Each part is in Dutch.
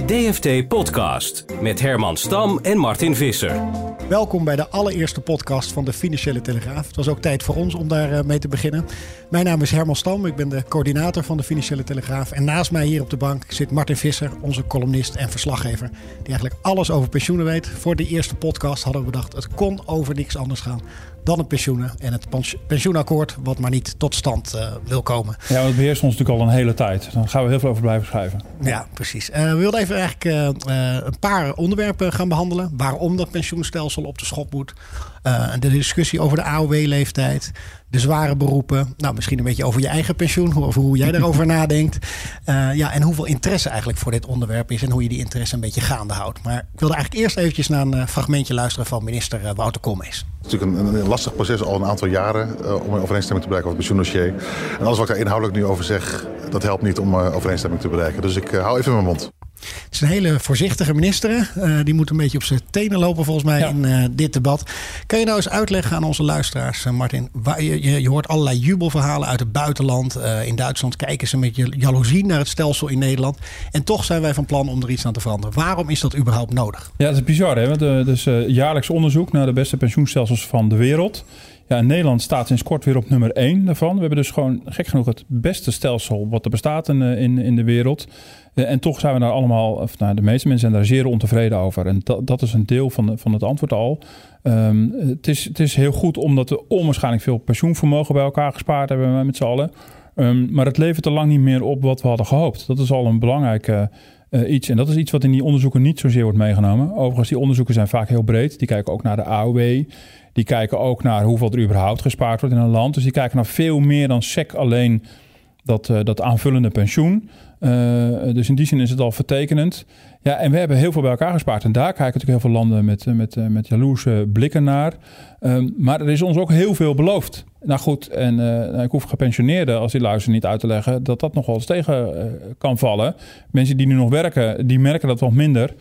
De DFT Podcast met Herman Stam en Martin Visser. Welkom bij de allereerste podcast van de Financiële Telegraaf. Het was ook tijd voor ons om daar eh, mee te beginnen. Mijn naam is Herman Stam, ik ben de coördinator van de Financiële Telegraaf. En naast mij hier op de bank zit Martin Visser, onze columnist en verslaggever. Die eigenlijk alles over pensioenen weet. Voor de eerste podcast hadden we bedacht, het kon over niks anders gaan dan het pensioenen en het pensioenakkoord, wat maar niet tot stand uh, wil komen. Ja, dat beheerst ons natuurlijk al een hele tijd. Dan gaan we heel veel over blijven schrijven. Ja, precies. Uh, we wilden even eigenlijk uh, een paar onderwerpen gaan behandelen. Waarom dat pensioenstelsel op de schop moet. De discussie over de AOW-leeftijd de zware beroepen. Nou, misschien een beetje over je eigen pensioen, over hoe jij daarover nadenkt. Uh, ja, en hoeveel interesse eigenlijk voor dit onderwerp is en hoe je die interesse een beetje gaande houdt. Maar ik wilde eigenlijk eerst eventjes naar een fragmentje luisteren van minister Wouter Koolmees. Het is natuurlijk een, een, lastig proces al een aantal jaren uh, om een overeenstemming te bereiken over het pensioendossier. En alles wat ik daar inhoudelijk nu over zeg, dat helpt niet om uh, overeenstemming te bereiken. Dus ik hou even mijn mond. Het is een hele voorzichtige minister. Uh, die moet een beetje op zijn tenen lopen volgens mij in uh, dit debat. Kan je nou eens uitleggen aan onze luisteraars, uh, Martin? Waar je, je, hoort allerlei jubelverhalen uit het buitenland. in Duitsland kijken ze met jaloezie naar het stelsel in Nederland. En toch zijn wij van plan om er iets aan te veranderen. Waarom is dat überhaupt nodig? Ja, dat is bizar. Hè? Want, dus jaarlijks onderzoek naar de beste pensioenstelsels van de wereld. Ja, Nederland staat sinds kort weer op nummer 1 daarvan. We hebben dus gewoon gek genoeg het beste stelsel wat er bestaat in, in, in de wereld. En toch zijn we daar allemaal, of nou, de meeste mensen zijn daar zeer ontevreden over. En dat, dat is een deel van, van het antwoord al. Um, het, is, het is heel goed omdat we onwaarschijnlijk veel pensioenvermogen bij elkaar gespaard hebben met z'n allen. Um, maar het levert er lang niet meer op wat we hadden gehoopt. Dat is al een belangrijk uh, iets. En dat is iets wat in die onderzoeken niet zozeer wordt meegenomen. Overigens, die onderzoeken zijn vaak heel breed. Die kijken ook naar de AOW. Die kijken ook naar hoeveel er überhaupt gespaard wordt in een land. Dus die kijken naar veel meer dan SEC alleen dat, uh, dat aanvullende pensioen. Uh, dus in die zin is het al vertekenend. Ja, en we hebben heel veel bij elkaar gespaard. En daar kijken natuurlijk heel veel landen met, met, met jaloerse blikken naar. Um, maar er is ons ook heel veel beloofd. Nou goed, en ik hoef gepensioneerden, als die luisteren, niet uit te leggen... dat dat nog wel eens tegen kan vallen. Mensen die nu nog werken, die merken dat wat minder.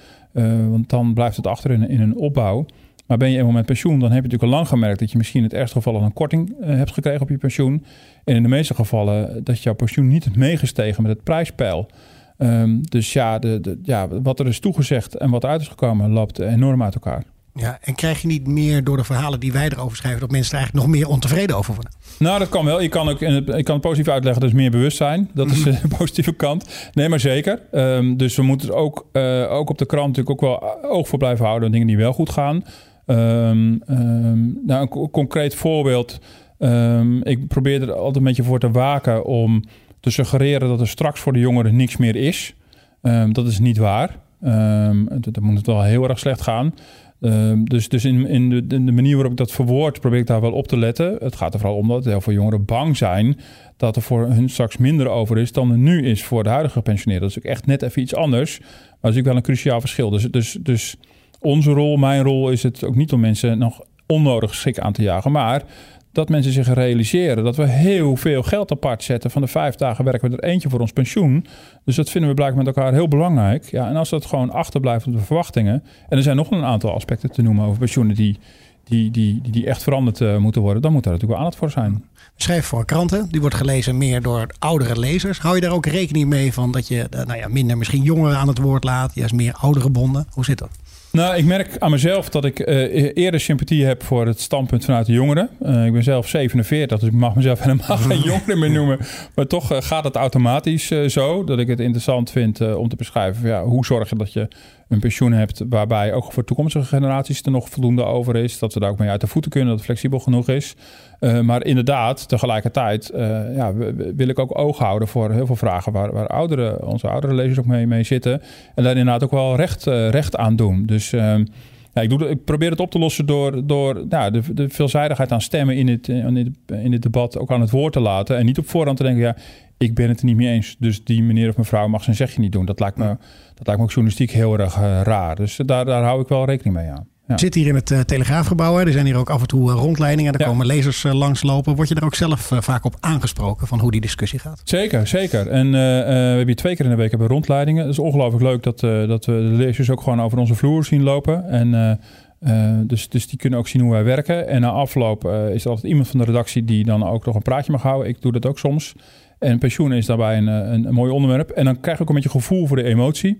want dan blijft het achter in, in een opbouw. Maar ben je eenmaal met pensioen, dan heb je natuurlijk al lang gemerkt dat je misschien in het ergste geval een korting uh, hebt gekregen op je pensioen. En in de meeste gevallen dat jouw pensioen niet is meegestegen met het prijspeil. Um, dus ja, de, de, ja, wat er is toegezegd en wat eruit is gekomen, loopt enorm uit elkaar. Ja, en krijg je niet meer door de verhalen die wij erover schrijven, dat mensen er eigenlijk nog meer ontevreden over worden? Nou, dat kan wel. Je kan, ook, ik kan het positief uitleggen, is meer bewustzijn. Dat is de positieve kant. Nee, maar zeker. Um, dus we moeten ook, uh, ook op de krant natuurlijk ook wel oog voor blijven houden aan dingen die wel goed gaan. Um, um, nou, een concreet voorbeeld. Um, ik probeer er altijd een beetje voor te waken om te suggereren dat er straks voor de jongeren niks meer is. dat is niet waar. dan moet het wel heel erg slecht gaan. dus dus in, in, de, de manier waarop ik dat verwoord, probeer ik daar wel op te letten. Het gaat er vooral om dat heel veel jongeren bang zijn dat er voor hun straks minder over is dan er nu is voor de huidige gepensioneerden. Dat is ook echt net even iets anders. Maar dat is natuurlijk wel een cruciaal verschil. Dus, dus, dus onze rol, mijn rol, is het ook niet om mensen nog onnodig schrik aan te jagen. Maar dat mensen zich realiseren dat we heel veel geld apart zetten. Van de vijf dagen werken we er eentje voor ons pensioen. Dus dat vinden we blijkbaar met elkaar heel belangrijk. Ja, en als dat gewoon achterblijft op de verwachtingen. En er zijn nog een aantal aspecten te noemen over pensioenen die, die, die, die, echt veranderd uh, moeten worden. Dan moet daar natuurlijk wel aandacht voor zijn. Schrijf voor kranten. Die wordt gelezen meer door oudere lezers. Hou je daar ook rekening mee van dat je uh, nou ja, minder misschien jongeren aan het woord laat? Juist meer oudere bonden? Hoe zit dat? Nou, ik merk aan mezelf dat ik uh, eerder sympathie heb voor het standpunt vanuit de jongeren. Uh, ik ben zelf 47, dus ik mag mezelf helemaal geen jongere meer noemen. Maar toch uh, gaat het automatisch zo dat ik het interessant vind om te beschrijven. Ja, hoe zorg je dat je een pensioen hebt waarbij ook voor toekomstige generaties er nog voldoende over is. Dat we daar ook mee uit de voeten kunnen, dat het flexibel genoeg is. Uh, maar inderdaad, tegelijkertijd uh, ja, wil ik ook oog houden voor heel veel vragen waar, waar oudere, onze oudere lezers ook mee, mee zitten. En daar inderdaad ook wel recht, uh, recht aan doen. Dus ja, ik, doe, ik probeer het op te lossen door, door nou, de, de veelzijdigheid aan stemmen in het, in, het, in het debat ook aan het woord te laten. En niet op voorhand te denken, ja, ik ben het er niet mee eens. Dus die meneer of mevrouw mag zijn zegje niet doen. Dat lijkt me, dat lijkt me ook journalistiek heel erg raar. Dus daar, daar hou ik wel rekening mee aan. Ja. zit hier in het uh, Telegraafgebouw. Er zijn hier ook af en toe uh, rondleidingen. Er ja. komen lezers uh, langslopen. Word je er ook zelf vaak op aangesproken van hoe die discussie gaat? Zeker, zeker. En we hebben hier twee keer in de week hebben rondleidingen. Het is ongelooflijk leuk dat, dat we de lezers ook gewoon over onze vloer zien lopen. En dus, dus die kunnen ook zien hoe wij werken. En na afloop is er altijd iemand van de redactie die dan ook nog een praatje mag houden. Ik doe dat ook soms. En pensioen is daarbij een, een, een mooi onderwerp. En dan krijg je ook een beetje gevoel voor de emotie.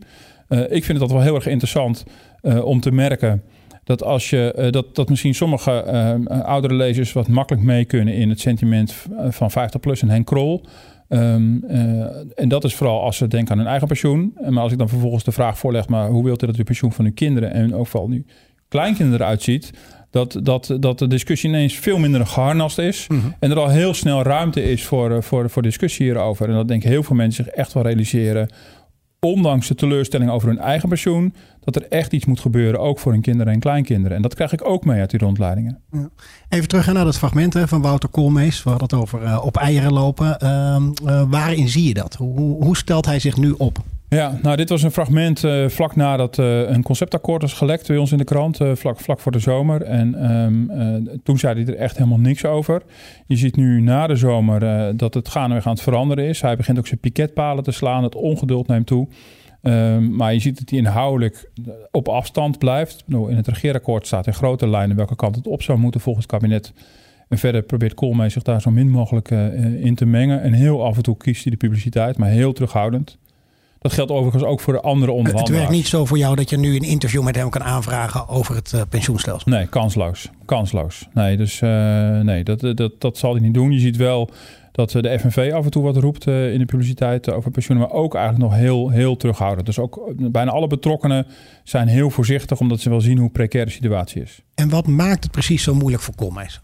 ik vind het altijd wel heel erg interessant om te merken dat als je dat, dat misschien sommige oudere lezers wat makkelijk mee kunnen in het sentiment van 50 plus en Henk Krol. Ehm, en dat is vooral als ze denken aan hun eigen pensioen. Maar als ik dan vervolgens de vraag voorleg, maar hoe wilt u dat uw pensioen van uw kinderen en ook vooral nu kleinkinderen eruit ziet? dat, dat, dat de discussie ineens veel minder geharnast is. Mhm. En er al heel snel ruimte is voor, eh, voor, voor discussie hierover. En dat denk ik heel veel mensen zich echt wel realiseren. Ondanks de teleurstelling over hun eigen pensioen, dat er echt iets moet gebeuren, ook voor hun kinderen en kleinkinderen. En dat krijg ik ook mee uit die rondleidingen. Even terug naar dat fragment van Wouter Koolmees. We hadden het over uh, op eieren lopen. Uh, uh, waarin zie je dat? Hoe, hoe stelt hij zich nu op? Ja, nou dit was een fragment uh, vlak nadat uh, een conceptakkoord was gelekt bij ons in de krant, uh, vlak, vlak voor de zomer. En um, toen zei hij er echt helemaal niks over. Je ziet nu na de zomer dat het gaandeweg aan het veranderen is. Hij begint ook zijn piketpalen te slaan, het ongeduld neemt toe. Um, maar je ziet dat hij inhoudelijk op afstand blijft. In het regeerakkoord staat in grote lijnen welke kant het op zou moeten volgens het kabinet. En verder probeert Koolmees zich daar zo min mogelijk in te mengen. En heel af en toe kiest hij de publiciteit, maar heel terughoudend. Dat geldt overigens ook voor de andere onderhandelaars. Het werkt niet zo voor jou dat je nu een interview met hem kan aanvragen over het uh, pensioenstelsel. Nee, kansloos. Kansloos. Nee, dus uh, nee, dat, dat, dat zal hij niet doen. Je ziet wel dat eh, de FNV af en toe wat roept uh, in de publiciteit over pensioenen, maar ook eigenlijk nog heel, heel terughoudend. Dus ook bijna alle betrokkenen zijn heel voorzichtig, omdat ze wel zien hoe precair de situatie is. En wat maakt het precies zo moeilijk voor Koolmees?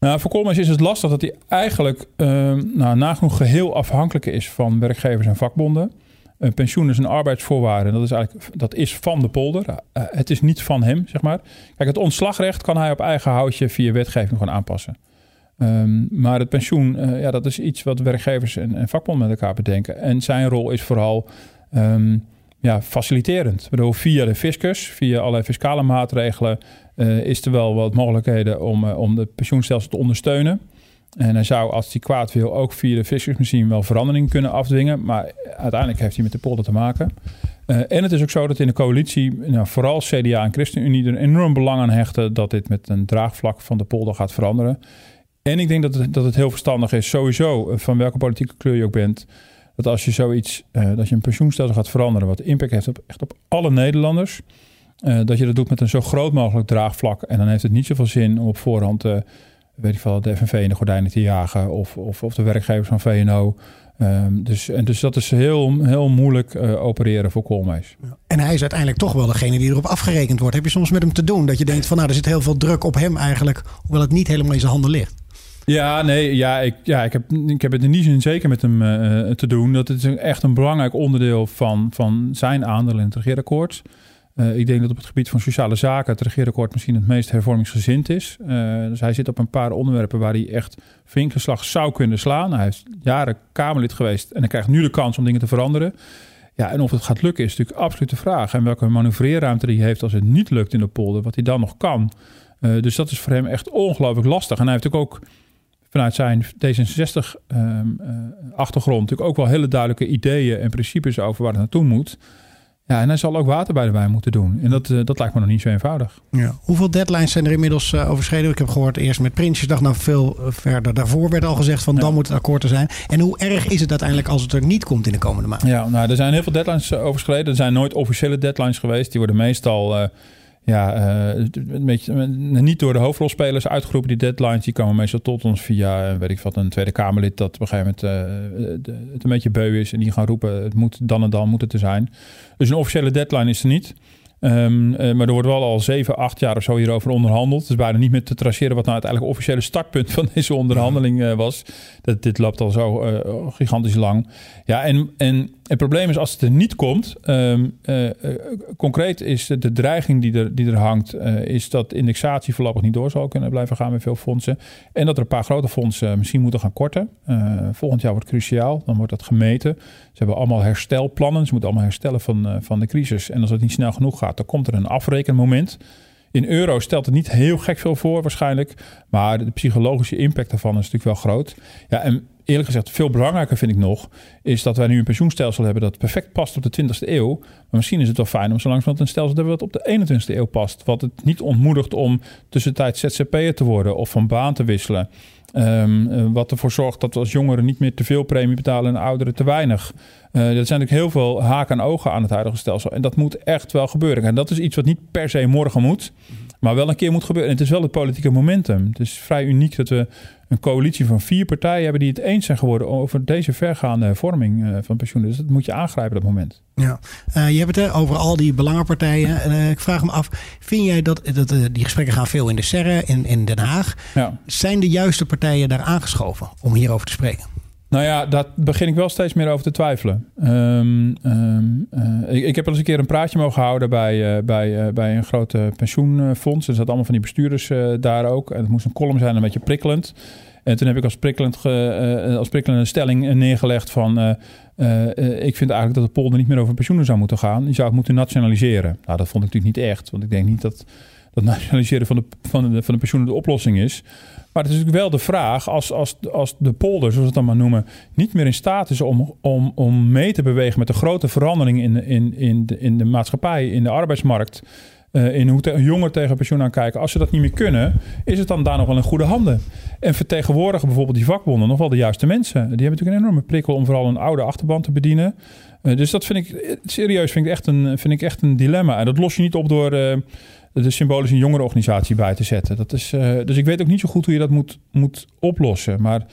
Nou, voor Koolmees is het lastig dat hij eigenlijk uh, nou, nagenoeg geheel afhankelijk is van werkgevers en vakbonden. Een pensioen is een arbeidsvoorwaarde. Dat is eigenlijk dat is van de polder. Uh, het is niet van hem, zeg maar. Kijk, het ontslagrecht kan hij op eigen houtje via wetgeving gewoon aanpassen. Um, maar het pensioen, uh, ja, dat is iets wat werkgevers en, en vakbonden met elkaar bedenken. En zijn rol is vooral um, ja, faciliterend. Ik bedoel, via de fiscus, via allerlei fiscale maatregelen, uh, is er wel wat mogelijkheden om, om de pensioenstelsel te ondersteunen. En hij zou, als hij kwaad wil, ook via de fiscus misschien wel verandering kunnen afdwingen. Maar uiteindelijk heeft hij met de polder te maken. Uh, en het is ook zo dat in de coalitie, nou, vooral CDA en ChristenUnie, er enorm belang aan hechten dat dit met een draagvlak van de polder gaat veranderen. En ik denk dat het, dat het heel verstandig is, sowieso, eh, van welke politieke kleur je ook bent, dat als je zoiets, uh, dat je een pensioenstelsel gaat veranderen, wat impact heeft op echt op alle Nederlanders, dat je dat doet met een zo groot mogelijk draagvlak. En dan heeft het niet zoveel zin om op voorhand weet ik veel, de FNV in de gordijnen te jagen of, of, of de werkgevers van VNO. Um, dus, en dus dat is heel, heel moeilijk uh, opereren voor Koolmees. En hij is uiteindelijk toch wel degene die erop afgerekend wordt. Heb je soms met hem te doen dat je denkt van nou er zit heel veel druk op hem eigenlijk, hoewel het niet helemaal in zijn handen ligt? Ja, nee, ja, ik, ja, ik, heb, ik heb het in die zin zeker met hem uh, te doen. Dat het is echt een belangrijk onderdeel van, van zijn aandeel in het regeerakkoord. Uh, ik denk dat op het gebied van sociale zaken het regeerakkoord misschien het meest hervormingsgezind is. Uh, dus hij zit op een paar onderwerpen waar hij echt vinkenslag zou kunnen slaan. Hij is jaren Kamerlid geweest en hij krijgt nu de kans om dingen te veranderen. Ja, en of het gaat lukken is natuurlijk absoluut de vraag. En welke manoeuvreerruimte hij heeft als het niet lukt in de polder, wat hij dan nog kan. Uh, dus dat is voor hem echt ongelooflijk lastig. En hij heeft natuurlijk ook vanuit zijn D66-achtergrond ehm, natuurlijk ook wel hele duidelijke ideeën en principes over waar het naartoe moet. Ja, en hij zal ook water bij de wijn moeten doen. En dat, uh, dat lijkt me nog niet zo eenvoudig. Ja. Hoeveel deadlines zijn er inmiddels uh, overschreden? Ik heb gehoord eerst met Prinsjesdag, nou veel uh, verder. Daarvoor werd al gezegd van ja. dan moet het akkoord er zijn. En hoe erg is het uiteindelijk als het er niet komt in de komende maanden? Ja, nou, er zijn heel veel deadlines overschreden. Er zijn nooit officiële deadlines geweest. Die worden meestal ja, uh, een beetje, niet door de hoofdrolspelers uitgeroepen, die deadlines. Die komen meestal tot ons via, eh, weet ik wat, een Tweede Kamerlid dat op een gegeven moment uh, het een beetje beu is. En die gaan roepen, het moet dan en dan moet het er zijn. Dus een officiële deadline is er niet. Um, uh, maar er wordt wel al zeven, acht jaar of zo hierover onderhandeld. Het is bijna niet meer te traceren wat nou het officiële startpunt van deze onderhandeling uh, was. Dat, dit loopt al zo uh, gigantisch lang. Ja, en, en het probleem is als het er niet komt. Um, concreet is de, dreiging die er, die er hangt, is dat indexatie voorlopig niet door zal kunnen blijven gaan met veel fondsen. En dat er een paar grote fondsen misschien moeten gaan korten. volgend jaar wordt cruciaal, dan wordt dat gemeten. Ze hebben allemaal herstelplannen. Ze moeten allemaal herstellen van, van de crisis. En als het niet snel genoeg gaat, dan komt er een afrekenmoment. In euro stelt het niet heel gek veel voor waarschijnlijk. Maar de psychologische impact daarvan is natuurlijk wel groot. Ja, en eerlijk gezegd, veel belangrijker vind ik nog, is dat wij nu een pensioenstelsel hebben dat perfect past op de 20e eeuw. Maar misschien is het wel fijn om zo langzamerhand een stelsel te hebben wat op de 21e eeuw past. Wat het niet ontmoedigt om tussentijds ZZP'er te worden of van baan te wisselen. Um, wat ervoor zorgt dat we als jongeren niet meer te veel premie betalen en ouderen te weinig. Uh, er zijn natuurlijk heel veel haken en ogen aan het huidige stelsel. En dat moet echt wel gebeuren. En dat is iets wat niet per se morgen moet, maar wel een keer moet gebeuren. En het is wel het politieke momentum. Het is vrij uniek dat we een coalitie van vier partijen hebben die het eens zijn geworden over deze vergaande vorming uh, van pensioenen. Dus dat moet je aangrijpen op dat moment. Ja, uh, je hebt het over al die belangenpartijen. Uh, ik vraag me af, vind jij dat, dat die gesprekken gaan veel in de serre in, in Den Haag? Ja. Zijn de juiste partijen daar aangeschoven om hierover te spreken? Nou ja, daar begin ik wel steeds meer over te twijfelen. Um, um, uh, ik, ik, heb al eens een keer een praatje mogen houden bij, uh, bij, uh, bij een grote pensioenfonds. Er zaten allemaal van die bestuurders daar ook. En het moest een column zijn, een beetje prikkelend. En toen heb ik als, prikkelend als prikkelende stelling neergelegd van... ik vind eigenlijk dat de polder niet meer over pensioenen zou moeten gaan. Die zou het moeten nationaliseren. Nou, dat vond ik natuurlijk niet echt. Want ik denk niet dat dat nationaliseren van de, van de, van de pensioenen de oplossing is. Maar het is natuurlijk wel de vraag, als, als, als de polder, zoals we het dan maar noemen, niet meer in staat is om, om, om mee te bewegen met de grote veranderingen in, in, in, de, in de maatschappij, in de arbeidsmarkt. Uh, in hoe te, jongeren tegen pensioen aankijken. Als ze dat niet meer kunnen, is het dan daar nog wel in goede handen. En vertegenwoordigen bijvoorbeeld die vakbonden nog wel de juiste mensen. Die hebben natuurlijk een enorme prikkel om vooral een oude achterban te bedienen. Uh, dus dat vind ik serieus vind ik echt een, vind ik echt een dilemma. En dat los je niet op door. De symbolisch een jongerenorganisatie bij te zetten. Dat is, uh, dus ik weet ook niet zo goed hoe je dat moet, moet oplossen. Maar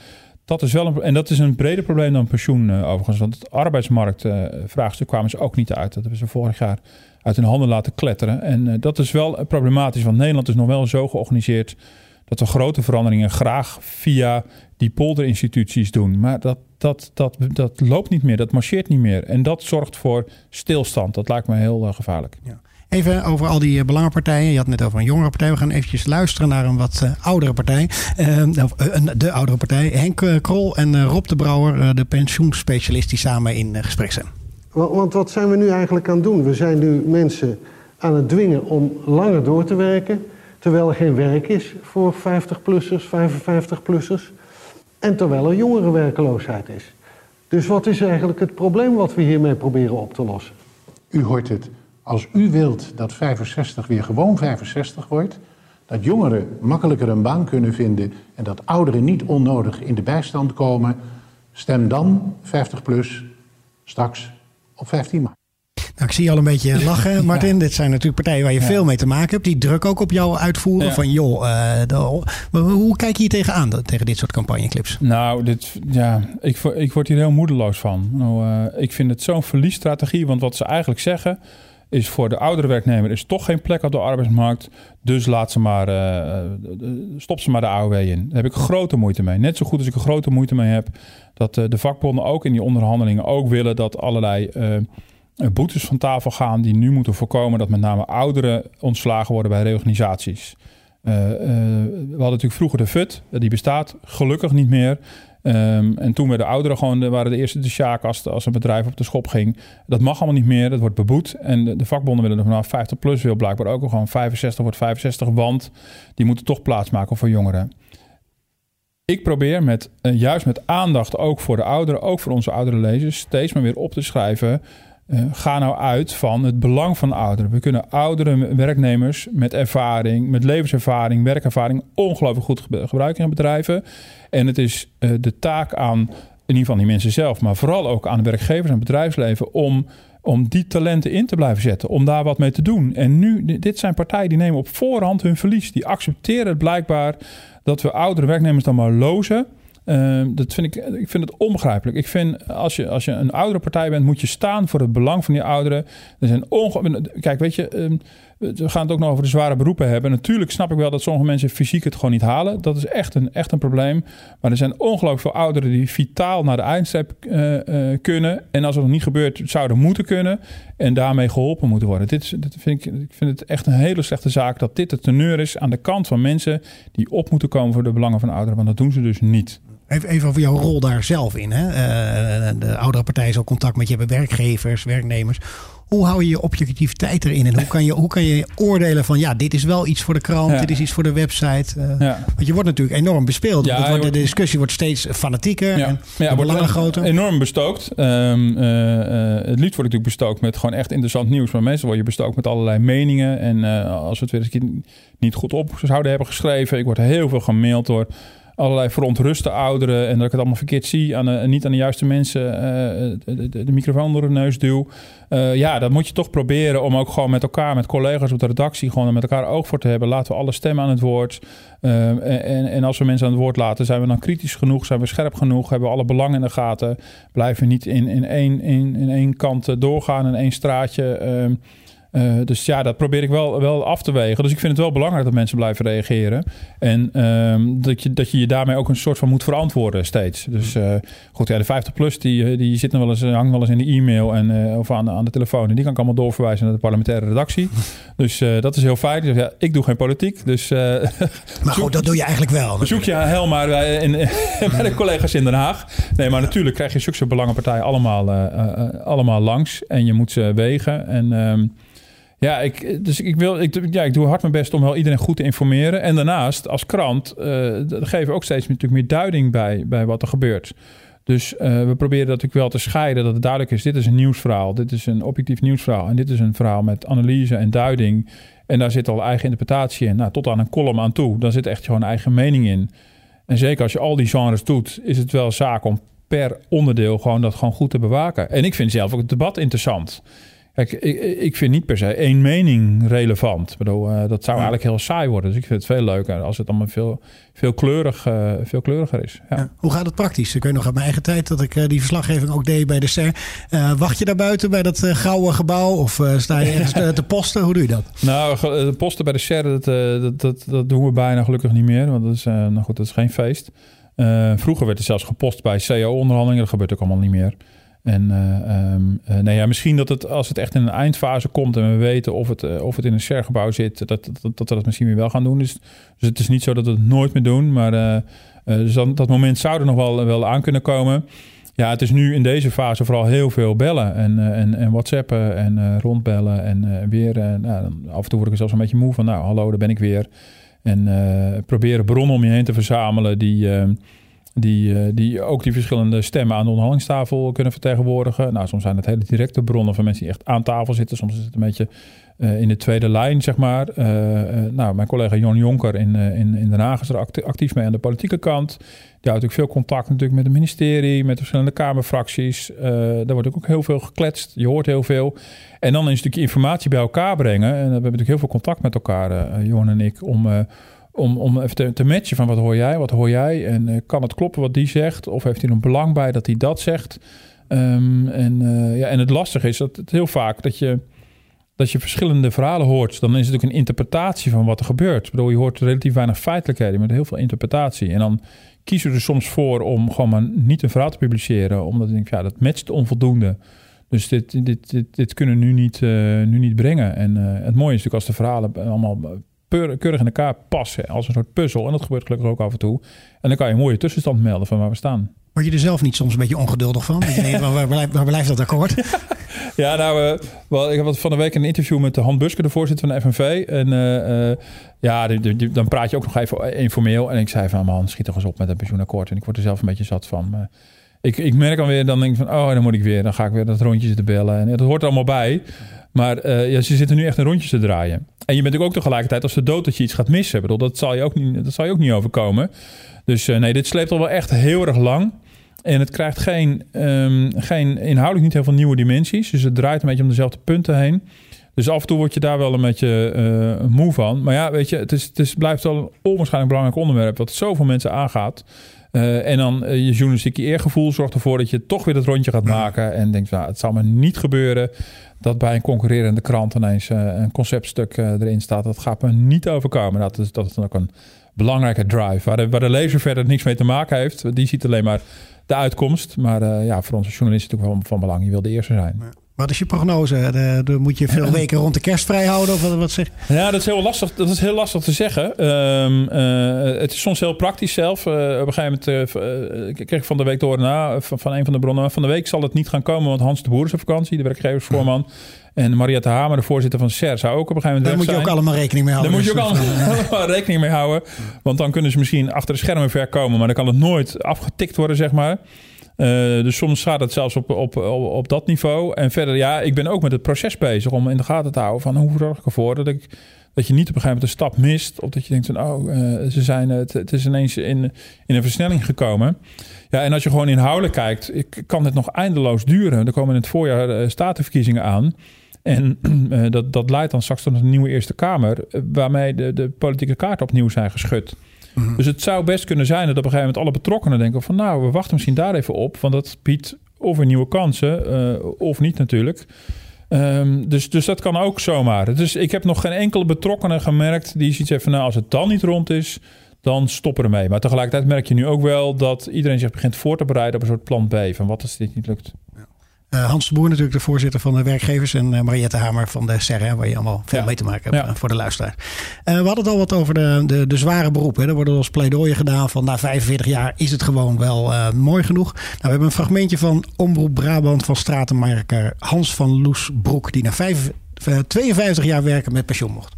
dat is wel een, en dat is een breder probleem dan pensioen uh, overigens. Want het arbeidsmarktvraagstuk uh, kwamen ze ook niet uit. Dat hebben ze vorig jaar uit hun handen laten kletteren. En dat is wel problematisch, want Nederland is nog wel zo georganiseerd dat we grote veranderingen graag via die polderinstituties doen. Maar dat, dat, dat, dat loopt niet meer, dat marcheert niet meer. En dat zorgt voor stilstand. Dat lijkt me heel gevaarlijk. Ja. Even over al die belangenpartijen. Je had het net over een jongere partij. We gaan eventjes luisteren naar een wat uh, oudere partij. Uh, de oudere partij. Henk Krol en Rob de Brouwer, de pensioenspecialist die samen in gesprek zijn. Want wat zijn we nu eigenlijk aan het doen? We zijn nu mensen aan het dwingen om langer door te werken. Terwijl er geen werk is voor 50-plussers, 55-plussers. En terwijl er jongerenwerkeloosheid is. Dus wat is eigenlijk het probleem wat we hiermee proberen op te lossen? U hoort het als u wilt dat 65 weer gewoon 65 wordt, dat jongeren makkelijker een baan kunnen vinden en dat ouderen niet onnodig in de bijstand komen, stem dan 50 plus straks op 15 maart. Nou, ik zie je al een beetje lachen, Martin. Dit zijn natuurlijk partijen waar je ja. veel mee te maken hebt. Die druk ook op jou uitvoeren. Ja. Van joh, uh, de, hoe kijk je hier tegenaan, tegen dit soort campagneclips? Nou, dit, ja, ik, ik word hier heel moedeloos van. Nou, uh, ik vind het zo'n verliesstrategie. Want wat ze eigenlijk zeggen is voor de oudere werknemer is toch geen plek op de arbeidsmarkt. Dus laat ze maar, uh, stop ze maar de AOW in. Daar heb ik grote moeite mee. Net zo goed als ik er grote moeite mee heb dat de vakbonden ook in die onderhandelingen ook willen dat allerlei boetes van tafel gaan die nu moeten voorkomen dat met name ouderen ontslagen worden bij reorganisaties. we hadden natuurlijk vroeger de FUT, die bestaat gelukkig niet meer. Um, en toen werden ouderen gewoon, de, waren de eerste de sjaak als, als een bedrijf op de schop ging. Dat mag allemaal niet meer, dat wordt beboet. En de, de vakbonden willen er vanaf 50 plus wil blijkbaar ook gewoon 65 wordt 65, want die moeten toch plaatsmaken voor jongeren. Ik probeer met, uh, juist met aandacht ook voor de ouderen, ook voor onze oudere lezers, steeds maar weer op te schrijven uh, ga nou uit van het belang van ouderen. We kunnen oudere werknemers met ervaring, met levenservaring, werkervaring ongelooflijk goed gebruiken in bedrijven. En het is uh, de taak aan, in ieder geval die mensen zelf, maar vooral ook aan de werkgevers en bedrijfsleven om, om die talenten in te blijven zetten, om daar wat mee te doen. En nu, dit zijn partijen die nemen op voorhand hun verlies. Die accepteren blijkbaar dat we oudere werknemers dan maar lozen. Uh, dat vind ik, ik vind het onbegrijpelijk. Ik vind als je, als je een oudere partij bent, moet je staan voor het belang van die ouderen. Er zijn Kijk, weet je, uh, we gaan het ook nog over de zware beroepen hebben. Natuurlijk snap ik wel dat sommige mensen fysiek het gewoon niet halen. Dat is echt een, echt een probleem. Maar er zijn ongelooflijk veel ouderen die vitaal naar de eindstep uh, kunnen. En als het nog niet gebeurt, zouden moeten kunnen. En daarmee geholpen moeten worden. Dit, dit vind ik, ik vind het echt een hele slechte zaak dat dit de teneur is aan de kant van mensen die op moeten komen voor de belangen van ouderen. Want dat doen ze dus niet. Even, even over jouw rol daar zelf in. Hè? Uh, de oudere partij zal contact met je hebben, werkgevers, werknemers. Hoe hou je je objectiviteit erin? En hoe kan je, hoe kan je oordelen van ja, dit is wel iets voor de krant, dit is iets voor de website? Uh, ja. Want je wordt natuurlijk enorm bespeeld. Ja, wordt, de discussie wordt steeds fanatieker ja. en ja, wordt groter. Enorm bestookt. Um, uh, het liefst wordt natuurlijk bestookt met gewoon echt interessant nieuws. Maar mensen worden je bestookt met allerlei meningen. En als we het weer eens niet goed op zouden hebben geschreven, ik word heel veel gemaild door allerlei verontruste ouderen en dat ik het allemaal verkeerd zie aan de, niet aan de juiste mensen uh, de, microfoon door de neus duw. Uh, ja, dat moet je toch proberen om ook gewoon met elkaar, met collega's op de redactie, gewoon met elkaar oog voor te hebben. Laten we alle stemmen aan het woord. Uh, en, en als we mensen aan het woord laten, zijn we dan kritisch genoeg? Zijn we scherp genoeg? Hebben we alle belangen in de gaten? Blijven niet in, in, één, in, in één kant doorgaan, in één straatje? Uh, uh, dus ja, dat probeer ik wel, wel af te wegen. Dus ik vind het wel belangrijk dat mensen blijven reageren. En um, dat, je, dat je je daarmee ook een soort van moet verantwoorden steeds. Dus uh, goed, ja, de 50PLUS die, die zit nog wel eens, hangt wel eens in de e-mail en, uh, of aan, aan de telefoon. En die kan ik allemaal doorverwijzen naar de parlementaire redactie. dus dat is heel fijn. Dus, ja, ik doe geen politiek. Dus, maar goed, dat doe je eigenlijk wel. Zoek je hel maar bij, in, bij de collega's in Den Haag. Nee, maar natuurlijk krijg je zulke belangenpartijen allemaal, allemaal langs. En je moet ze wegen. En... Um, ja, ik, dus ik, wil, ik, ja, ik doe hard mijn best om wel iedereen goed te informeren. En daarnaast, als krant, uh, geven we ook steeds natuurlijk meer duiding bij, bij wat er gebeurt. Dus uh, we proberen dat natuurlijk wel te scheiden, dat het duidelijk is: dit is een nieuwsverhaal, dit is een objectief nieuwsverhaal. En dit is een verhaal met analyse en duiding. En daar zit al eigen interpretatie in. Nou, tot aan een column aan toe. Daar zit echt gewoon eigen mening in. En zeker als je al die genres doet, is het wel zaak om per onderdeel gewoon dat gewoon goed te bewaken. En ik vind zelf ook het debat interessant. Kijk, ik, ik vind niet per se één mening relevant. Ik bedoel, uh, dat zou eigenlijk heel saai worden. Dus ik vind het veel leuker als het allemaal veel, veel, kleurig, uh, veel kleuriger is. Ja. Ja. Hoe gaat het praktisch? Ik weet nog uit mijn eigen tijd dat ik uh, die verslaggeving ook deed bij de SER. wacht je daar buiten bij dat gouden gebouw? Of sta je ergens te, te posten? Hoe doe je dat? Nou, de posten bij de SER, dat, dat, dat, dat, doen we bijna gelukkig niet meer. Want dat is, nou goed, dat is geen feest. vroeger werd er zelfs gepost bij CO-onderhandelingen. Dat gebeurt ook allemaal niet meer. En uh, nou ja, misschien dat het als het echt in een eindfase komt en we weten of het, uh, of het in een sergebouw zit, dat, dat, dat, we dat misschien weer wel gaan doen. Dus, dus het is niet zo dat we het nooit meer doen. Maar dus dan, dat moment zou er nog wel, wel aan kunnen komen. Ja, het is nu in deze fase vooral heel veel bellen en, en, en whatsappen en rondbellen en weer. nou, af en toe word ik er zelfs een beetje moe van, nou hallo, daar ben ik weer. En proberen bronnen om je heen te verzamelen die ehm, die, uh, die ook die verschillende stemmen aan de onderhandelingstafel kunnen vertegenwoordigen. Nou, soms zijn het hele directe bronnen van mensen die echt aan tafel zitten. Soms is het een beetje uh, in de tweede lijn, zeg maar. Uh, nou, mijn collega Jon Jonker in, in, in Den Haag is er actief mee aan de politieke kant. Die houdt ook veel contact natuurlijk met het ministerie, met de verschillende Kamerfracties. daar wordt ook heel veel gekletst. Je hoort heel veel. En dan een stukje informatie bij elkaar brengen. En we hebben natuurlijk heel veel contact met elkaar, Jon en ik, om om, om even te, matchen van wat hoor jij, wat hoor jij en uh, kan het kloppen wat die zegt of heeft hij er een belang bij dat hij dat zegt. Um, en, uh, ja, en het lastige is dat het heel vaak dat je, dat je verschillende verhalen hoort. Dan is het natuurlijk een interpretatie van wat er gebeurt. Ik bedoel, je hoort relatief weinig feitelijkheden, maar heel veel interpretatie. En dan kiezen we er soms voor om gewoon maar niet een verhaal te publiceren, omdat ik denk, ja, dat matcht onvoldoende. Dus dit, dit, dit, dit kunnen we nu niet, uh, nu niet brengen. En het mooie is natuurlijk als de verhalen allemaal keurig in elkaar passen als een soort puzzel. En dat gebeurt gelukkig ook af en toe. En dan kan je een mooie tussenstand melden van waar we staan. Word je er zelf niet soms een beetje ongeduldig van? waar, blijft, waar, blijft, dat akkoord? ja, nou, uh, wel, ik had van de week een interview met de Han Buske, de voorzitter van de FNV. En uh, uh, ja, die, die, dan praat je ook nog even informeel. En ik zei van, man, schiet toch eens op met een pensioenakkoord. En ik word er zelf een beetje zat van. ik, ik merk dan weer, dan denk ik van, oh, dan moet ik weer. Dan ga ik weer dat rondje zitten bellen. En dat hoort er allemaal bij. Maar uh, ja, ze zitten nu echt een rondje te draaien. En je bent ook tegelijkertijd als de dood dat je iets gaat missen. Bedoel, dat zal je ook niet, dat zal je ook niet overkomen. Dus uh, nee, dit sleept al wel echt heel erg lang. En het krijgt geen, um, geen inhoudelijk niet heel veel nieuwe dimensies. Dus het draait een beetje om dezelfde punten heen. Dus af en toe word je daar wel een beetje uh, moe van. Maar ja, weet je, het, is, het is, blijft wel een onwaarschijnlijk belangrijk onderwerp... wat zoveel mensen aangaat. Uh, en dan uh, je journalistieke eergevoel zorgt ervoor dat je toch weer dat rondje gaat maken. En denkt, nou, het zal me niet gebeuren dat bij een concurrerende krant ineens uh, een conceptstuk erin staat. Dat gaat me niet overkomen. Dat is, dat is dan ook een belangrijke drive. Waar de, waar de lezer verder niks mee te maken heeft. Die ziet alleen maar de uitkomst. Maar ja, voor onze journalisten natuurlijk wel van belang. Je wil de eerste zijn. Wat is je prognose? De, de, moet je veel weken rond de kerst vrij houden? Of wat, wat zeg Ja, dat is heel lastig, dat is heel lastig te zeggen. Ehm, eh, het is soms heel praktisch zelf. Uh, op een gegeven moment uh, ik kreeg van de week door na, van, van een van de bronnen. Van de week zal het niet gaan komen, want Hans de Boer is op vakantie, de werkgeversvoorman. En Mariette Hamer, de voorzitter van SER, zou ook op een gegeven moment. Daar moet je ook allemaal rekening mee houden. Daar moet je ook allemaal, rekening mee houden. Want dan kunnen ze misschien achter de schermen ver komen, maar dan kan het nooit afgetikt worden, zeg maar. Uh, dus soms gaat het zelfs op, op, op, dat niveau. En verder, ja, ik ben ook met het proces bezig om in de gaten te houden van hoe zorg ik ervoor dat ik dat je niet op een gegeven moment een stap mist. Of dat je denkt van, oh, uh, ze zijn, het, het is ineens in, in een versnelling gekomen. Ja, en als je gewoon inhoudelijk kijkt, kan het nog eindeloos duren. Er komen in het voorjaar uh, statenverkiezingen aan. En dat, dat leidt dan straks tot een nieuwe Eerste Kamer, waarmee de, de politieke kaarten opnieuw zijn geschud. Mhm. Dus het zou best kunnen zijn dat op een gegeven moment alle betrokkenen denken van nou, we wachten misschien daar even op, want dat biedt of weer nieuwe kansen uh, of niet natuurlijk. Um, dus, dus dat kan ook zomaar. Dus ik heb nog geen enkele betrokkenen gemerkt die zoiets heeft van nou, als het dan niet rond is, dan stoppen ermee. Maar tegelijkertijd merk je nu ook wel dat iedereen zich begint voor te bereiden op een soort plan B. Van wat als dit niet lukt. Uh, Hans de Boer natuurlijk de voorzitter van de werkgevers. En uh, Mariette Hamer van de SER, waar je allemaal veel mee te maken hebt ja. voor de luisteraar. Uh, we hadden het al wat over de, de, de zware beroepen. Er worden als pleidooien gedaan van na 45 jaar is het gewoon wel mooi genoeg. Nou, we hebben een fragmentje van Omroep Brabant van stratenmaker Hans van Loesbroek. Die na 5, 52 jaar werken met pensioen mocht.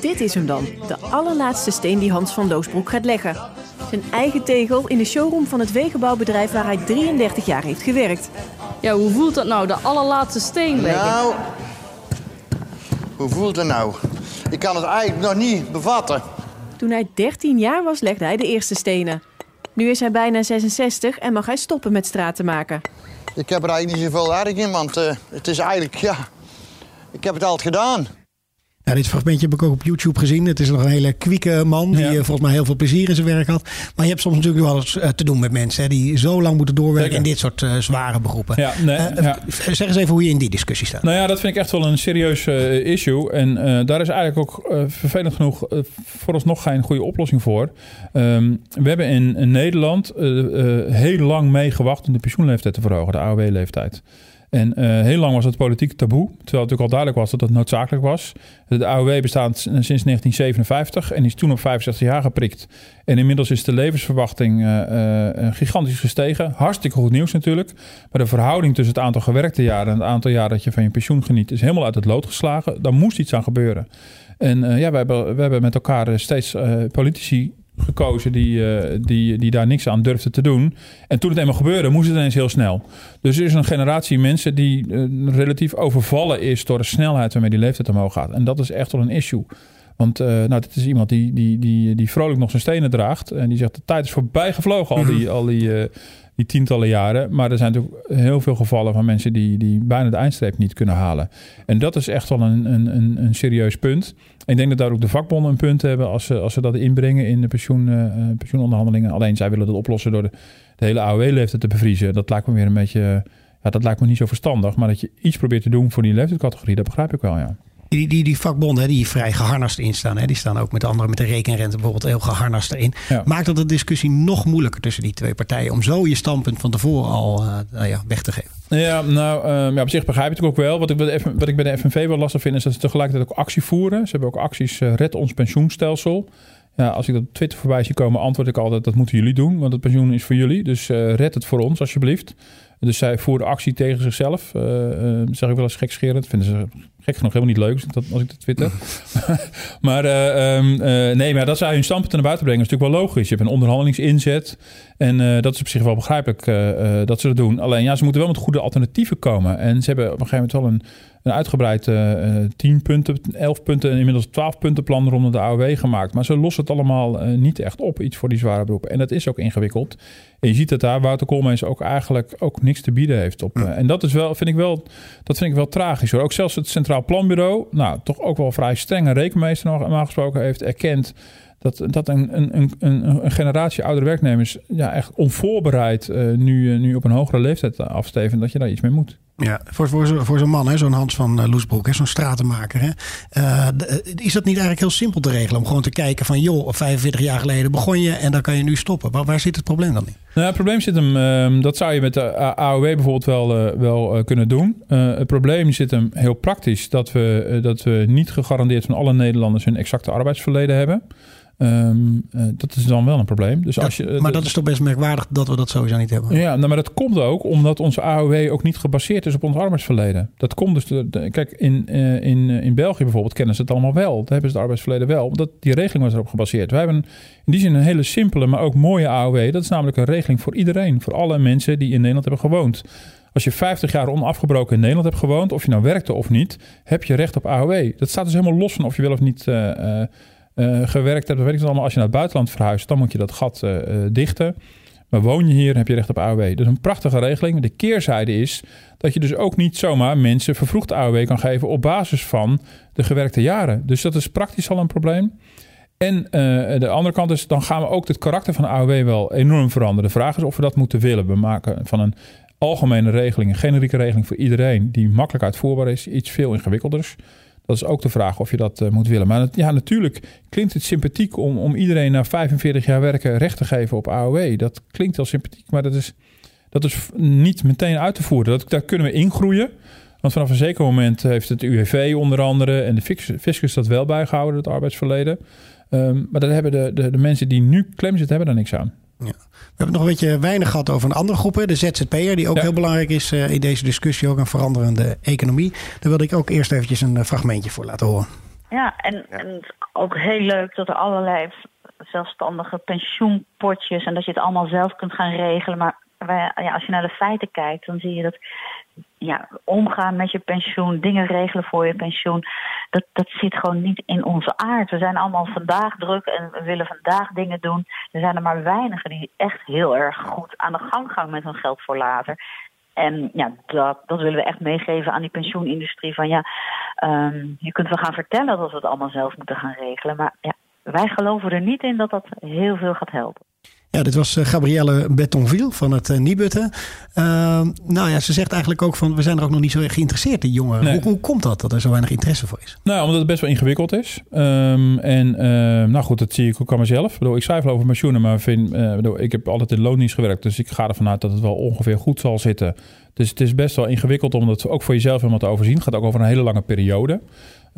Dit is hem dan, de allerlaatste steen die Hans van Loosbroek gaat leggen. Zijn eigen tegel in de showroom van het wegenbouwbedrijf waar hij 33 jaar heeft gewerkt. Ja, hoe voelt dat nou, de allerlaatste steen leggen? Nou, hoe voelt het nou? Ik kan het eigenlijk nog niet bevatten. Toen hij 13 jaar was, legde hij de eerste stenen. Nu is hij bijna 66 en mag hij stoppen met straat te maken. Ik heb er eigenlijk niet zoveel erg in, want uh, het is eigenlijk, ja... Ik heb het altijd gedaan. Ja, dit fragmentje heb ik ook op YouTube gezien. Het is nog een hele kwieke man die ja. volgens mij heel veel plezier in zijn werk had. Maar je hebt soms natuurlijk wel eens te doen met mensen hè, die zo lang moeten doorwerken in dit soort uh, zware beroepen. Ja, nee, ja. Zeg eens even hoe je in die discussie staat. Nou ja, dat vind ik echt wel een serieus issue. En daar is eigenlijk ook vervelend genoeg vooralsnog geen goede oplossing voor. Um, we hebben in, in Nederland heel lang meegewacht om de pensioenleeftijd te verhogen, de AOW-leeftijd. En uh, heel lang was het politiek taboe. Terwijl het natuurlijk al duidelijk was dat het noodzakelijk was. De AOW bestaat sinds 1957 en is toen op 65 jaar geprikt. En inmiddels is de levensverwachting uh, uh, gigantisch gestegen. Hartstikke goed nieuws natuurlijk. Maar de verhouding tussen het aantal gewerkte jaren en het aantal jaren dat je van je pensioen geniet is helemaal uit het lood geslagen. Daar moest iets aan gebeuren. En ja, we hebben, we hebben met elkaar steeds politici gekozen die, uh, die, die daar niks aan durfden te doen. En toen het eenmaal gebeurde, moest het ineens heel snel. Dus er is een generatie mensen die uh, relatief overvallen is door de snelheid waarmee die leeftijd omhoog gaat. En dat is echt wel een issue. Want uh, nou, dit is iemand die, die, die, die vrolijk nog zijn stenen draagt. En die zegt, de tijd is voorbij gevlogen, al die, al die, die tientallen jaren. Maar er zijn natuurlijk heel veel gevallen van mensen die, die bijna de eindstreep niet kunnen halen. En dat is echt wel een, een, een, serieus punt. ik denk dat daar ook de vakbonden een punt hebben als ze, als ze dat inbrengen in de pensioen, uh, pensioenonderhandelingen. Alleen zij willen dat oplossen door de, de hele AOW-leeftijd te bevriezen. Dat lijkt me weer een beetje. Ja, dat lijkt me niet zo verstandig. Maar dat je iets probeert te doen voor die leeftijdscategorie, dat begrijp ik wel, ja. Die, die, die vakbonden die vrij geharnast in staan, hè, die staan ook met andere, met de rekenrente bijvoorbeeld heel geharnast erin. Ja. Maakt dat de discussie nog moeilijker tussen die twee partijen om zo je standpunt van tevoren al uh, nou ja, weg te geven? Ja, nou, um, ja, op zich begrijp ik het ook wel. Wat ik, wat ik bij de FNV wel lastig vind, is dat ze tegelijkertijd ook actie voeren. Ze hebben ook acties uh, Red ons pensioenstelsel. Ja, als ik dat op Twitter voorbij zie komen, antwoord ik altijd: dat moeten jullie doen, want het pensioen is voor jullie. Dus uh, red het voor ons, alsjeblieft. Dus zij voeren actie tegen zichzelf. Uh, uh, zeg ik wel eens gekscherend. Vinden ze gek genoeg helemaal niet leuk als ik, als ik dat twitter. maar uh, um, nee, maar dat zij hun standpunt naar buiten brengen is natuurlijk wel logisch. Je hebt een onderhandelingsinzet. En dat is op zich wel begrijpelijk dat ze dat doen. Alleen ja, ze moeten wel met goede alternatieven komen. En ze hebben op een gegeven moment wel een een uitgebreid uh, 10 punten, 11 punten en inmiddels 12 punten plan rondom de AOW gemaakt. Maar ze lossen het allemaal uh, niet echt op, iets voor die zware beroepen. En dat is ook ingewikkeld. En je ziet dat daar Wouter Koolmees ook eigenlijk ook niks te bieden heeft op. En dat is wel, vind ik wel, dat vind ik wel tragisch hoor. Ook zelfs het Centraal Planbureau, nou toch ook wel vrij strenge rekenmeester normaal gesproken heeft erkend dat, dat een, een, een, een, generatie oudere werknemers ja, echt onvoorbereid nu, nu op een hogere leeftijd afsteven, dat je daar iets mee moet. Ja, voor, voor, voor zo'n man, zo'n Hans van eh, Loesbroek, zo'n stratenmaker. Hè, eh, eh, is dat niet eigenlijk heel simpel te regelen? Om gewoon te kijken van, joh, 45 jaar geleden begon je en dan kan je nu stoppen. Waar, waar zit het probleem dan in? Nou, het probleem zit hem, ehm, dat zou je met de AOW bijvoorbeeld wel, wel kunnen doen. Het probleem zit hem heel praktisch dat we, dat we niet gegarandeerd van alle Nederlanders hun exacte arbeidsverleden hebben. Ehm, eh, dat is dan wel een probleem. Dus als je, eh, maar dat is toch best merkwaardig dat we dat sowieso niet hebben. Ja, nou, maar dat komt ook omdat onze AOW ook niet gebaseerd is op ons arbeidsverleden. Dat komt dus. de- de- kijk, in, eh, in, in België bijvoorbeeld kennen ze het allemaal wel. Daar hebben ze het arbeidsverleden wel. Omdat die regeling was erop gebaseerd. Wij hebben in die zin een hele simpele, maar ook mooie AOW. Dat is namelijk een regeling voor iedereen. Voor alle mensen die in Nederland hebben gewoond. Als je 50 jaar onafgebroken in Nederland hebt gewoond, of je nou werkte of niet, heb je recht op AOW. Dat staat dus helemaal los van of je wel of niet eh, gewerkt hebt. Dat weet ik allemaal. Als je naar het buitenland verhuist, dan moet je dat gat eh, eh, dichten. Maar woon je hier, heb je recht op AOW. Dus een prachtige regeling. De keerzijde is dat je dus ook niet zomaar mensen vervroegd AOW kan geven op basis van de gewerkte jaren. Dus dat is praktisch al een probleem. En de andere kant is, dan gaan we ook het karakter van de AOW wel enorm veranderen. De vraag is of we dat moeten willen. We maken van een algemene regeling, een generieke regeling voor iedereen, die makkelijk uitvoerbaar is, iets veel ingewikkelders. Dat is ook de vraag of je dat eh, moet willen. Maar ja, natuurlijk klinkt het sympathiek om, om iedereen na 45 jaar werken recht te geven op AOW. Dat klinkt wel sympathiek, maar dat is, dat is niet meteen uit te voeren. Dat, daar kunnen we ingroeien. Want vanaf een zeker moment heeft het UWV onder andere en de fiscus dat wel bijgehouden, het arbeidsverleden. Ehm, maar daar hebben de, de, de mensen die nu klem zitten, hebben daar niks aan. We hebben nog een beetje weinig gehad over een andere groep, hè, de ZZP'er, die ook Ja. heel belangrijk is eh, in deze discussie, ook een veranderende economie. Daar wilde ik ook eerst eventjes een eh, fragmentje voor laten horen. Ja, en, en ook heel leuk dat er allerlei zelfstandige pensioenpotjes en dat je het allemaal zelf kunt gaan regelen. Maar wij, ja, als je naar de feiten kijkt, dan zie je dat ja, omgaan met je pensioen, dingen regelen voor je pensioen, dat, dat zit gewoon niet in onze aard. We zijn allemaal vandaag druk en we willen vandaag dingen doen. Er zijn er maar weinigen die echt heel erg goed aan de gang gaan met hun geld voor later. En ja, dat, dat willen we echt meegeven aan die pensioenindustrie. Van ja, ehm, je kunt wel gaan vertellen dat we het allemaal zelf moeten gaan regelen. Maar ja, wij geloven er niet in dat dat heel veel gaat helpen. Ja, dit was eh, Gabrielle Betonville van het uh, Nibutte. Uh, nou ja, ze zegt eigenlijk ook van we zijn er ook nog niet zo erg geïnteresseerd in jongeren. Nee. Hoe, hoe komt dat dat er zo weinig interesse voor is? Nou, omdat het best wel ingewikkeld is. Um, en uh, nou goed, dat zie ik ook aan mezelf. Ik, bedoel, ik schrijf wel over pensioenen, maar vind, uh, bedoel, ik heb altijd in loondienst gewerkt. Dus ik ga ervan uit dat het wel ongeveer goed zal zitten. Dus het is best wel ingewikkeld om dat ook voor jezelf helemaal te overzien. Het gaat ook over een hele lange periode.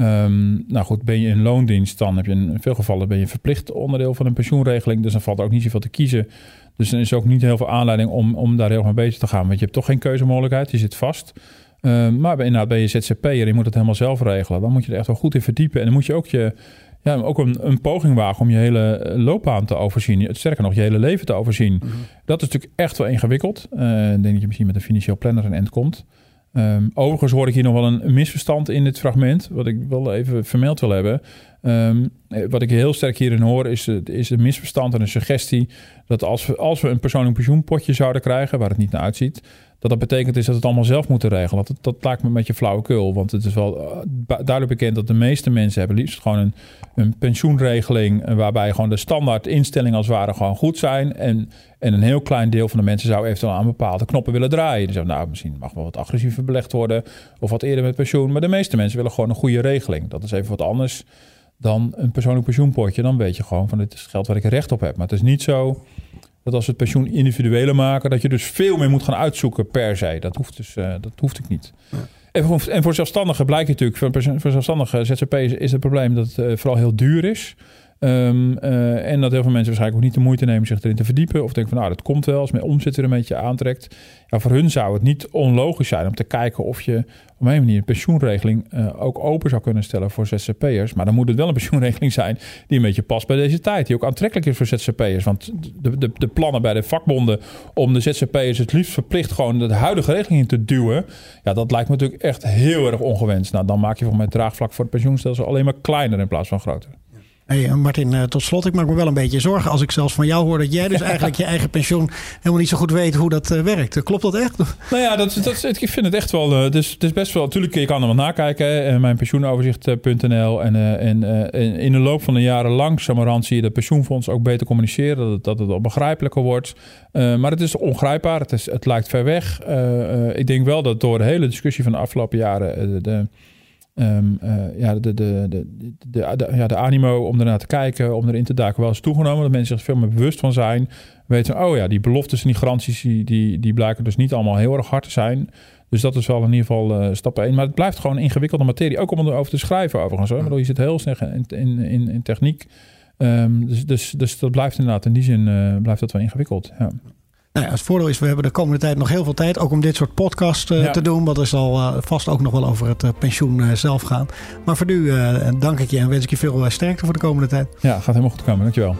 Um, nou goed, ben je in loondienst, dan heb je in veel gevallen ben je verplicht onderdeel van een pensioenregeling. Dus dan valt er ook niet zoveel te kiezen. Dus dan is er ook niet heel veel aanleiding om, om daar heel mee bezig te gaan. Want je hebt toch geen keuzemogelijkheid, je zit vast. Um, maar inderdaad ben je ZZP'er, je moet het helemaal zelf regelen. Dan moet je er echt wel goed in verdiepen. En dan moet je ook, je, ja, ook een, een poging wagen om je hele loopbaan te overzien. Sterker nog, je hele leven te overzien. Mm-hmm. Dat is natuurlijk echt wel ingewikkeld. Uh, ik denk dat je misschien met een financieel planner een end komt. Um, overigens hoor ik hier nog wel een misverstand in dit fragment, wat ik wel even vermeld wil hebben. Um, wat ik heel sterk hierin hoor, is, is een misverstand en een suggestie dat als we, als we een persoonlijk pensioenpotje zouden krijgen, waar het niet naar uitziet, dat dat betekent is dat het allemaal zelf moeten regelen. Dat, dat lijkt me een beetje flauwekul, want het is wel uh, duidelijk bekend dat de meeste mensen hebben liefst gewoon een, een pensioenregeling waarbij gewoon de standaard instellingen als het ware gewoon goed zijn en, en een heel klein deel van de mensen zou eventueel aan bepaalde knoppen willen draaien. Zeggen, nou, misschien mag wel wat agressiever belegd worden of wat eerder met pensioen, maar de meeste mensen willen gewoon een goede regeling. Dat is even wat anders dan een persoonlijk pensioenpotje. Dan weet je gewoon van dit is geld waar ik recht op heb. Maar het is niet zo dat als we het pensioen individuele maken, dat je dus veel meer moet gaan uitzoeken per se. Dat hoeft dus uh, dat hoeft ik niet. Ja. En, voor, en voor zelfstandigen blijkt natuurlijk, voor, voor zelfstandige ZZP'ers is het probleem dat het uh, vooral heel duur is. Um, uh, en dat heel veel mensen waarschijnlijk ook niet de moeite nemen zich erin te verdiepen. Of denken van nou, dat komt wel als mijn omzet er een beetje aantrekt. Ja, voor hun zou het niet onlogisch zijn om te kijken of je op een manier een pensioenregeling uh, ook open zou kunnen stellen voor ZZP'ers. Maar dan moet het wel een pensioenregeling zijn die een beetje past bij deze tijd. Die ook aantrekkelijk is voor ZZP'ers. Want de, de, de plannen bij de vakbonden om de ZZP'ers het liefst verplicht gewoon de huidige regeling in te duwen. Ja, dat lijkt me natuurlijk echt heel erg ongewenst. Nou, dan maak je voor mij het draagvlak voor het pensioenstelsel alleen maar kleiner in plaats van groter. Hey, eh, Martin, eh, tot slot, ik maak me wel een beetje zorgen als ik zelfs van jou hoor dat jij dus eigenlijk je eigen pensioen helemaal niet zo goed weet hoe dat eh, werkt. Klopt dat echt? Nou ja, dat, dat, ik vind het echt wel. Het is, het is best wel. Natuurlijk, je kan er wat nakijken. Hè, mijn pensioenoverzicht.nl. En, en, en in de loop van de jaren langzamerhand zie je dat pensioenfonds ook beter communiceren. Dat het, dat het al begrijpelijker wordt. maar het is ongrijpbaar. Het, is, het lijkt ver weg. ik denk wel dat door de hele discussie van de afgelopen jaren. de Um, ja, de, de, de, de, ja, de animo om ernaar te kijken, om erin te duiken, wel eens toegenomen. Dat mensen zich veel meer bewust van zijn. Weten, oh ja, die beloftes en die garanties, die, die, die blijken dus niet allemaal heel erg hard te zijn. Dus dat is wel in ieder geval uh, stap 1. Maar het blijft gewoon een ingewikkelde materie. Ook om erover te schrijven overigens. Hoor. je zit heel snel in, in, in, in techniek. Um, dus, dus, dus dat blijft inderdaad in die zin uh, blijft dat wel ingewikkeld. Ja. Nou ja, het voordeel is, we hebben de komende tijd nog heel veel tijd. Ook om dit soort podcast uh, te doen. Want er zal uh, vast ook nog wel over het uh, pensioen zelf gaan. Maar voor nu dank ik je en wens ik je veel sterkte voor de komende tijd. Ja, gaat helemaal goed komen. Dankjewel.